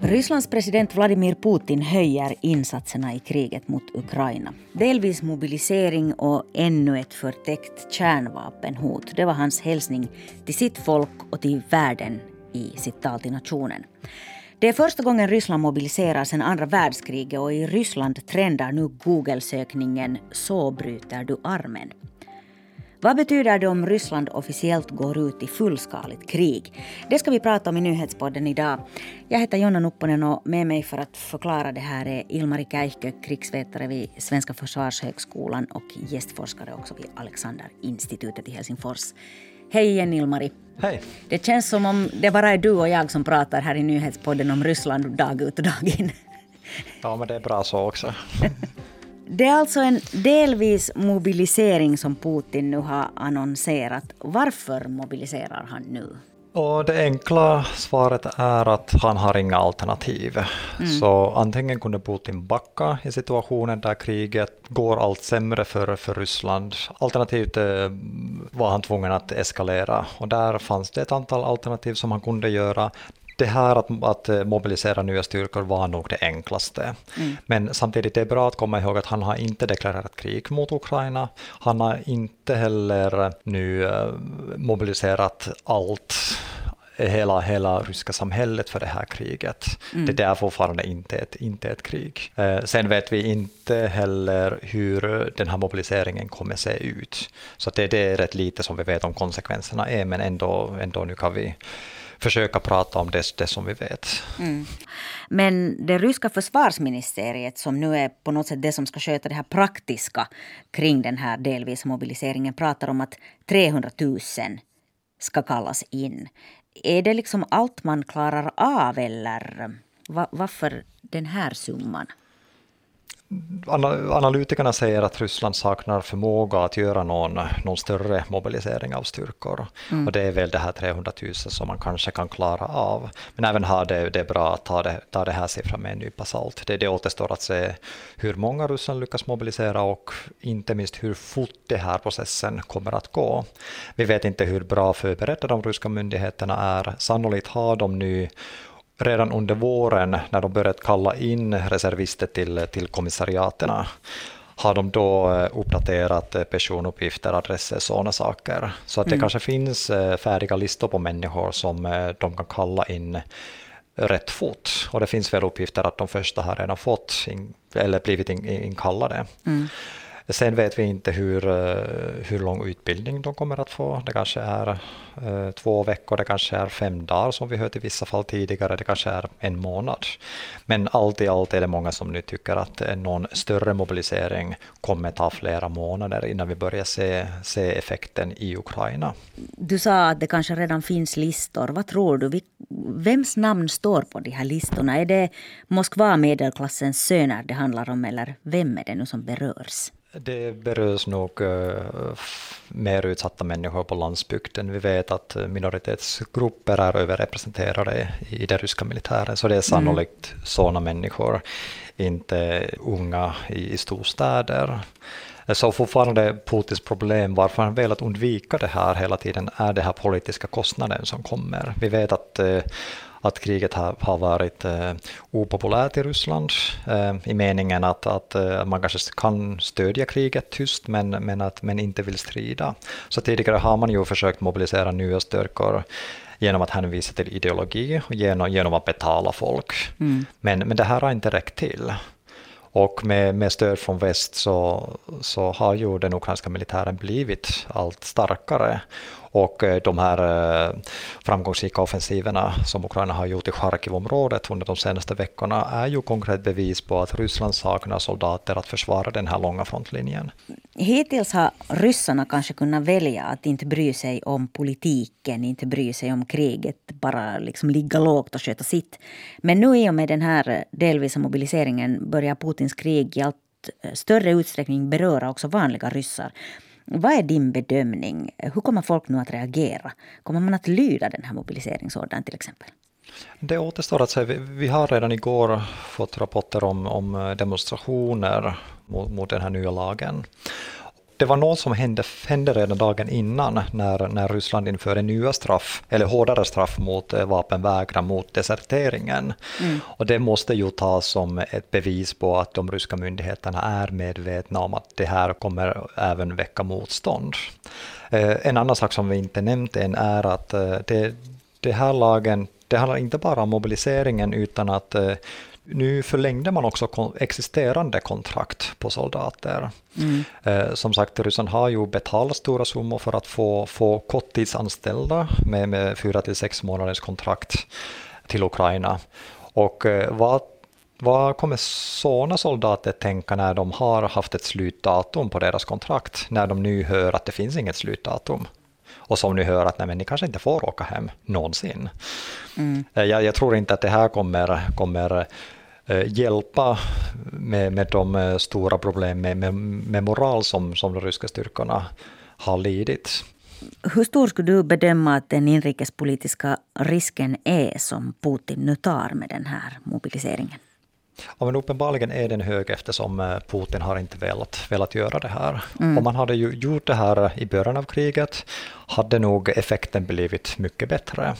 Rysslands president Vladimir Putin höjer insatserna i kriget mot Ukraina. Delvis mobilisering och ännu ett förtäckt kärnvapenhot. Det var hans hälsning till sitt folk och till världen i sitt tal till nationen. Det är första gången Ryssland mobiliserar sedan andra världskriget och i Ryssland trendar nu Google-sökningen Så bryter du armen. Vad betyder det om Ryssland officiellt går ut i fullskaligt krig? Det ska vi prata om i nyhetspodden idag. Jag heter Jonna Nupponen och med mig för att förklara det här är Ilmari Käihkö, krigsvetare vid Svenska försvarshögskolan och gästforskare också vid Alexanderinstitutet i Helsingfors. Hej igen Ilmari. Hej. Det känns som om det bara är du och jag som pratar här i nyhetspodden om Ryssland dag ut och dag in. Ja, men det är bra så också. Det är alltså en delvis mobilisering som Putin nu har annonserat. Varför mobiliserar han nu? Och det enkla svaret är att han har inga alternativ. Mm. Så antingen kunde Putin backa i situationen där kriget går allt sämre för, för Ryssland. Alternativt eh, var han tvungen att eskalera och där fanns det ett antal alternativ som han kunde göra det här att, att eh, mobilisera nya styrkor var nog det enklaste. Mm. Men samtidigt är det bra att komma ihåg att han har inte deklarerat krig mot Ukraina. Han har inte heller nu eh, mobiliserat allt hela, hela ryska samhället för det här kriget. Mm. Det är fortfarande inte ett, inte ett krig. Eh, sen vet vi inte heller hur den här mobiliseringen kommer se ut. Så det, det är rätt lite som vi vet om konsekvenserna är, men ändå, ändå nu kan vi försöka prata om det, det som vi vet. Mm. Men det ryska försvarsministeriet som nu är på något sätt det som ska sköta det här praktiska kring den här delvis mobiliseringen pratar om att 300 000 ska kallas in. Är det liksom allt man klarar av eller varför den här summan? Analytikerna säger att Ryssland saknar förmåga att göra någon, någon större mobilisering av styrkor. Mm. Och det är väl det här 300 000 som man kanske kan klara av. Men även här det, det är bra att ta det, ta det här siffran med en nypa salt. Det, det återstår att se hur många Ryssland lyckas mobilisera och inte minst hur fort den här processen kommer att gå. Vi vet inte hur bra förberedda de ryska myndigheterna är. Sannolikt har de nu redan under våren när de börjat kalla in reservister till, till kommissariaterna har de då eh, uppdaterat eh, personuppgifter, adresser, sådana saker. Så att det mm. kanske finns eh, färdiga listor på människor som de kan kalla in rätt fort. Och det finns väl uppgifter att de första har redan fått in, eller blivit inkallade. Mm. Sen vet vi inte hur, eh, hur lång utbildning de kommer att få. Det kanske är Eh, två veckor, det kanske är fem dagar som vi hört i vissa fall tidigare, det kanske är en månad. Men allt i allt är det många som nu tycker att eh, någon större mobilisering kommer ta flera månader innan vi börjar se, se effekten i Ukraina. Du sa att det kanske redan finns listor. Vad tror du? Vems namn står på de här listorna? Är det Moskva medelklassens söner det handlar om eller vem är det nu som berörs? Det berörs nog uh, mer utsatta människor på landsbygden. Vi vet att minoritetsgrupper är överrepresenterade i den ryska militären, så det är mm. sannolikt mm. sådana människor, inte unga i, storstäder. Så fortfarande Putins problem, varför han velat undvika det här hela tiden, är det här politiska kostnaden som kommer. Vi vet att uh, att kriget har, har varit eh, opopulärt i Ryssland eh, i meningen att, att eh, man kanske kan stödja kriget tyst men, men, att, men inte vill strida. Så tidigare har man ju försökt mobilisera nya styrkor genom att hänvisa till ideologi och genom, genom att betala folk. Mm. Men, men det här har inte räckt till. Och med, med stöd från väst så, så har ju den ukrainska militären blivit allt starkare. Och eh, de här eh, framgångsrika offensiverna som Ukraina har gjort i Charkivområdet under de senaste veckorna är ju konkret bevis på att Ryssland saknar soldater att försvara den här långa frontlinjen. Hittills har ryssarna kanske kunnat välja att inte bry sig om politiken, inte bry sig om kriget, bara liksom ligga lågt och sköta sitt. Men nu i och med den här eh, delvisa mobiliseringen börjar Putins krig i allt större utsträckning beröra också vanliga ryssar. Vad är din bedömning? Hur kommer folk nu att reagera? Kommer man att lyda den här mobiliseringsordern till exempel? Det återstår att se. Vi har redan igår fått rapporter om, om demonstrationer mot, mot den här nya lagen det var något som hände, hände redan dagen innan när, när Ryssland införde nya straff, eller hårdare straff mot eh, vapenvägran, mot deserteringen. Mm. Och det måste ju tas som ett bevis på att de ryska myndigheterna är medvetna om att det här kommer även väcka motstånd. Eh, en annan sak som vi inte nämnt än är att eh, det, det här lagen det handlar inte bara om mobiliseringen utan att nu förlängde man också existerande kontrakt på soldater. Mm. Eh, som sagt, Ryssland har ju betalat stora summor för att få, få korttidsanställda med, med fyra till sex månaders kontrakt till Ukraina. Och eh, vad, vad kommer sådana soldater tänka när de har haft ett slutdatum på deras kontrakt, när de nu hör att det finns inget slutdatum? och som nu hör att nej, men ni kanske inte får åka hem någonsin. Mm. Eh, jag, jag, tror inte att det här kommer, kommer hjälpa med, med de eh, stora problem med, med, med moral som, som de ryska styrkorna har lidit. Hur stor skulle du bedöma att den inrikespolitiska risken är som Putin nu tar med den här mobiliseringen? Ja, men uppenbarligen är den hög eftersom eh, Putin har inte velat, velat göra det här. Mm. Om man hade ju gjort det här i början av kriget hade nog effekten blivit mycket bättre.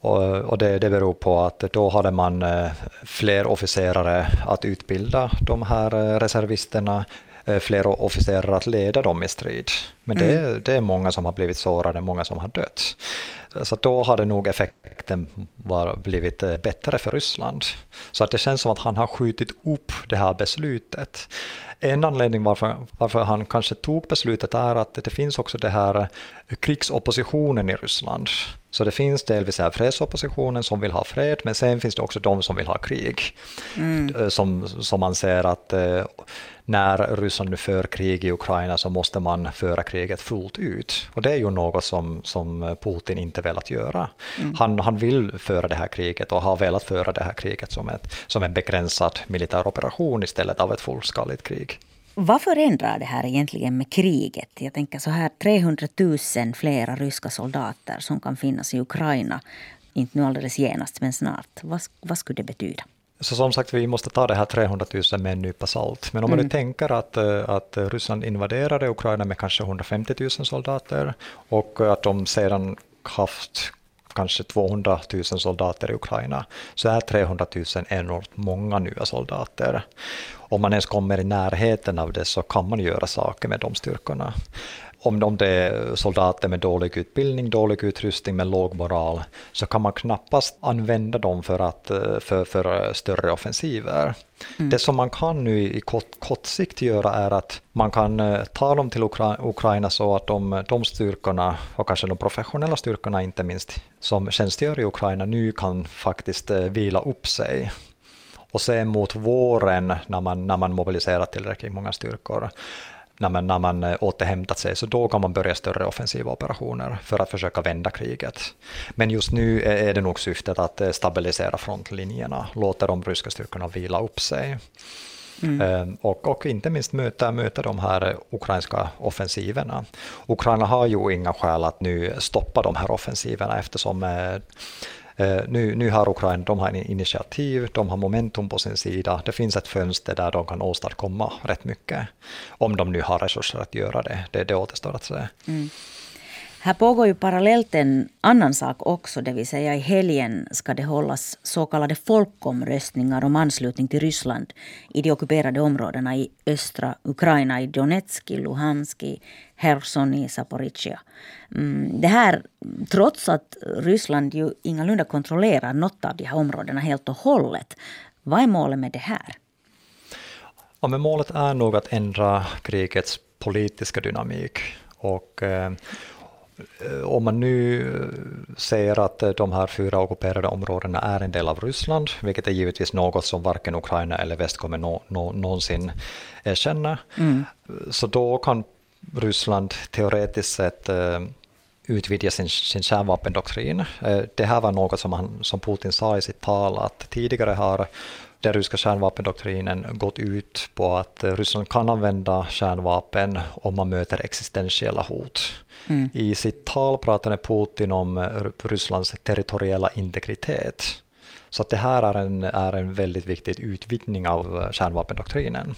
Och, och det, det beror på att då hade man eh, fler officerare att utbilda de här eh, reservisterna, eh, fler officerare att leda dem i strid. Men det, mm. det är många som har blivit sårade, många som har dött. Så då hade nog effekten var, blivit bättre för Ryssland. Så att det känns som att han har skjutit upp det här beslutet. En anledning varför, varför han kanske tog beslutet är att det finns också det här krigsoppositionen i Ryssland. Så det finns delvis här fredsoppositionen som vill ha fred, men sen finns det också de som vill ha krig. Mm. Eh, som, som man ser att eh, när Ryssland nu för krig i Ukraina så måste man föra kriget fullt ut. Och det är ju något som, som Putin inte velat göra. Mm. Han, han vill föra det här kriget och har velat föra det här kriget som, ett, som en begränsad militär operation istället av ett fullskaligt krig. Vad förändrar det här egentligen med kriget? Jag tänker så här 300 000 flera ryska soldater som kan finnas i Ukraina. Inte nu alldeles genast, men snart. Vad, vad skulle det betyda? Så som sagt, vi måste ta det här 300 000 med en nypa salt. Men om mm. man nu mm. tänker att, eh, att Ryssland invaderade Ukraina med kanske 150 000 soldater och att de sedan haft kanske 200 000 soldater i Ukraina, så är 300 000 enormt många nya soldater. Om man ens kommer i närheten av det så kan man göra saker med de styrkorna om, om det är soldater med dålig utbildning, dålig utrustning med låg moral, så kan man knappast använda dem för, att, eh, för, för större offensiver. Mm. Det som man kan nu i kort, kort sikt göra är att man kan eh, ta dem till Ukra Ukraina så att de, de styrkorna, och kanske de professionella styrkorna inte minst, som tjänstgör i Ukraina nu kan faktiskt eh, vila upp sig. Och sen mot våren när man, när man mobiliserar tillräckligt många styrkor när man, när man eh, återhämtat sig, så då kan man börja större offensiva operationer för att försöka vända kriget. Men just nu är det nog syftet att eh, stabilisera frontlinjerna, låta de ryska styrkorna vila upp sig. Mm. Ehm, och, och, inte minst möta, möta de här ukrainska offensiverna. Ukraina har ju inga skäl att nu stoppa de här offensiverna eftersom eh, Eh, Eh, nu, nu har Ukraina de har initiativ, de har momentum på sin sida. Det finns ett fönster där de kan åstadkomma rätt mycket. Om de nu har resurser att göra det, det, det återstår att se. Mm. Här pågår ju parallellt en annan sak också, det vill säga i helgen ska det hållas så kallade folkomröstningar om anslutning till Ryssland i de ockuperade områdena i östra Ukraina, i Donetsk, i Luhansk, i Herson, i Zaporizjzja. Mm, det här trots att Ryssland ju ingalunda kontrollerar något av de här områdena helt och hållet. Vad är målet med det här? Ja, men målet är nog att ändra krigets politiska dynamik. Och, Eh, om man nu eh, säger att eh, de här fyra ockuperade områdena är en del av Ryssland, vilket är givetvis något som varken Ukraina eller väst kommer nå, nå, någonsin erkänna, mm. så då kan Ryssland teoretiskt sett utvidga sin, sin kärnvapendoktrin. Det här var något som, han, som Putin sa i sitt tal, att tidigare har den ryska kärnvapendoktrinen gått ut på att Ryssland kan använda kärnvapen om man möter existentiella hot. Mm. I sitt tal pratade Putin om Rysslands territoriella integritet. Så att det här är en, är en väldigt viktig utvidgning av kärnvapendoktrinen.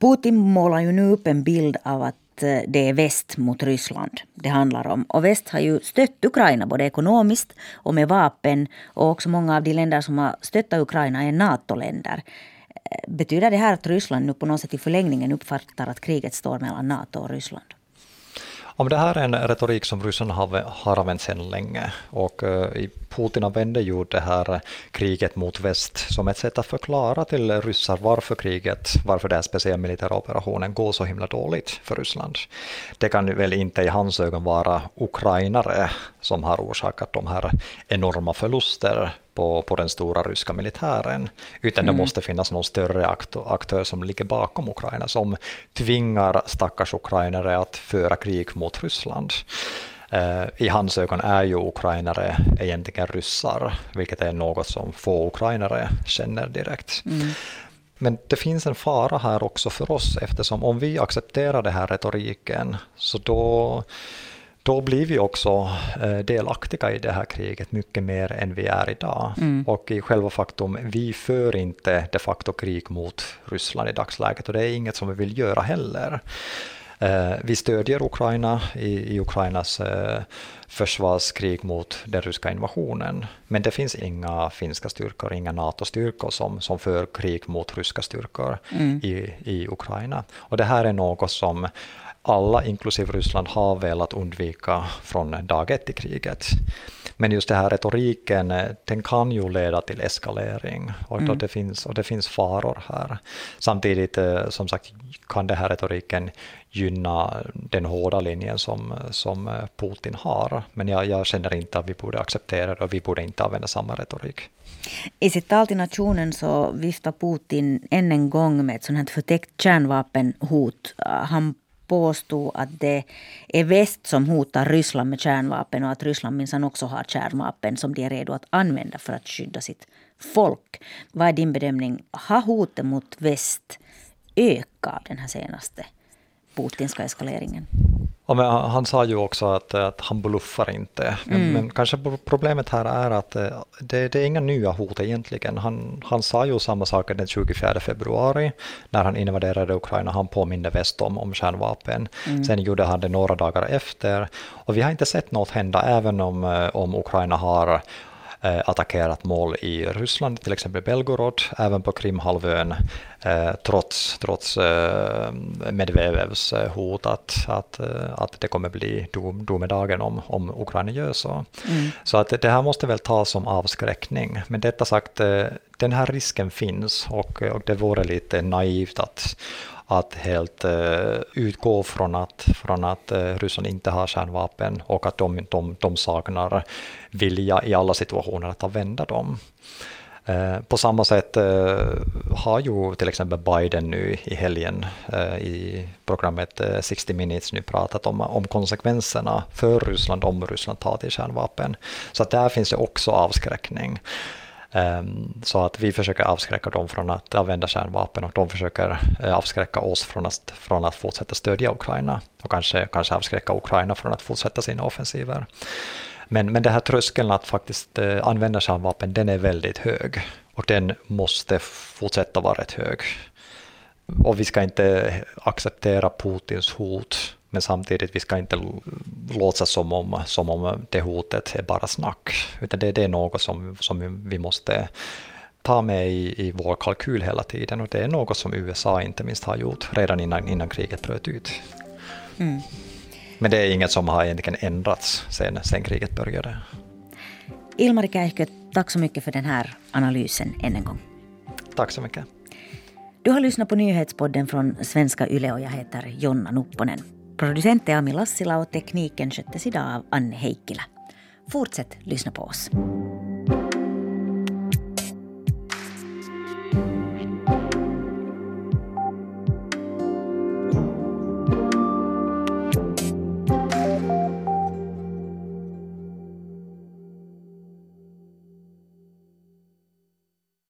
Putin målar ju nu upp en bild av att eh, Eh, det är väst mot Ryssland det handlar om. Och väst har ju stött Ukraina både ekonomiskt och med vapen. Och också många av de länder som har stöttat Ukraina är NATO-länder. Eh, betyder det här att Ryssland nu på något sätt i förlängningen uppfattar att kriget står mellan NATO och Ryssland? Om det här är en retorik som ryssarna har, har använt sedan länge och eh, i Putin använde ju det här kriget mot väst som ett sätt att förklara till ryssar varför kriget, varför den speciella militära operationen går så himla dåligt för Ryssland. Det kan väl inte i hans ögon vara ukrainare som har orsakat de här enorma förluster på, på den stora ryska militären, utan mm. det måste finnas någon större aktör som ligger bakom Ukraina, som tvingar stackars ukrainare att föra krig mot Ryssland. Uh, I hans ögon är ju ukrainare egentligen ryssar, vilket är något som få ukrainare känner direkt. Mm. Men det finns en fara här också för oss, eftersom om vi accepterar den här retoriken, så då då blir vi också eh, delaktiga i det här kriget mycket mer än vi är idag. Mm. Och i själva faktum, vi för inte de facto krig mot Ryssland i dagsläget och det är inget som vi vill göra heller. Eh, vi stödjer Ukraina i, Ukrainas eh, försvarskrig mot den ryska invasionen. Men det finns inga finska styrkor, inga NATO-styrkor som, som för krig mot ryska styrkor mm. i, i Ukraina. Och det här är något som alla, inklusive Ryssland, har velat undvika från dag ett i kriget. Men just den här retoriken, den kan ju leda till eskalering och, mm. det, finns, och det finns faror här. Samtidigt, eh, som sagt, kan den här retoriken gynna den hårda linjen som, som Putin har. Men jag, jag känner inte att vi borde acceptera det och vi borde inte använda samma retorik. I sitt tal till nationen så viftar Putin än en gång med ett sånt här förtäckt kärnvapenhot. Han påstod att det är väst som hotar Ryssland med kärnvapen och att Ryssland minsann också har kärnvapen som de är redo att använda för att skydda sitt folk. Vad är din bedömning? Har hotet mot väst ökat den här senaste putinska eskaleringen? Ja, men han sa ju också att, att han bluffar inte. Men, mm. men, kanske problemet här är att eh, det, det, är inga nya hot egentligen. Han, han sa ju samma sak den 24 februari när han invaderade Ukraina. Han påminde väst om, om kärnvapen. Mm. Sen gjorde han det några dagar efter. Och vi har inte sett något hända även om, eh, om Ukraina har attackerat mål i Ryssland, till exempel Belgorod, även på Krimhalvön, eh, trots, trots eh, Medvedevs hot att, att, att det kommer bli domedagen om, om Ukraina gör så. Mm. Så att det här måste väl tas som avskräckning. Men detta sagt, den här risken finns och, och det vore lite naivt att att helt uh, utgå från att, från att eh, uh, Ryssland inte har kärnvapen och att de, de, de saknar vilja i alla situationer att använda dem. Uh, på samma sätt har ju till exempel Biden nu i helgen i programmet 60 minutes nu pratat om, om konsekvenserna för Ryssland om Ryssland tar till kärnvapen. Så att där finns det också avskräckning. Ehm, så att vi försöker avskräcka dem från att använda kärnvapen och de försöker eh, avskräcka oss från att, från att fortsätta stödja Ukraina och kanske, kanske avskräcka Ukraina från att fortsätta sina offensiver. Men, men den här tröskeln att faktiskt eh, använda kärnvapen, den är väldigt hög och den måste fortsätta vara rätt hög. Och vi ska inte acceptera Putins hot men samtidigt, vi ska inte låtsas som om, som om det hotet är bara snack, utan det, det är något som, som vi måste ta med i, i vår kalkyl hela tiden och det är något som USA inte minst har gjort redan innan, innan kriget bröt ut. Mm. Men det är inget som har egentligen ändrats sen, sen kriget började. Ilmari Käihkö, tack så mycket för den här analysen än en gång. Tack så mycket. Du har lyssnat på nyhetspodden från Svenska Yle och jag heter Jonna Nupponen. Producent är Ami Lassila och tekniken sköttes idag av Anne Heikkilä. Fortsätt lyssna på oss.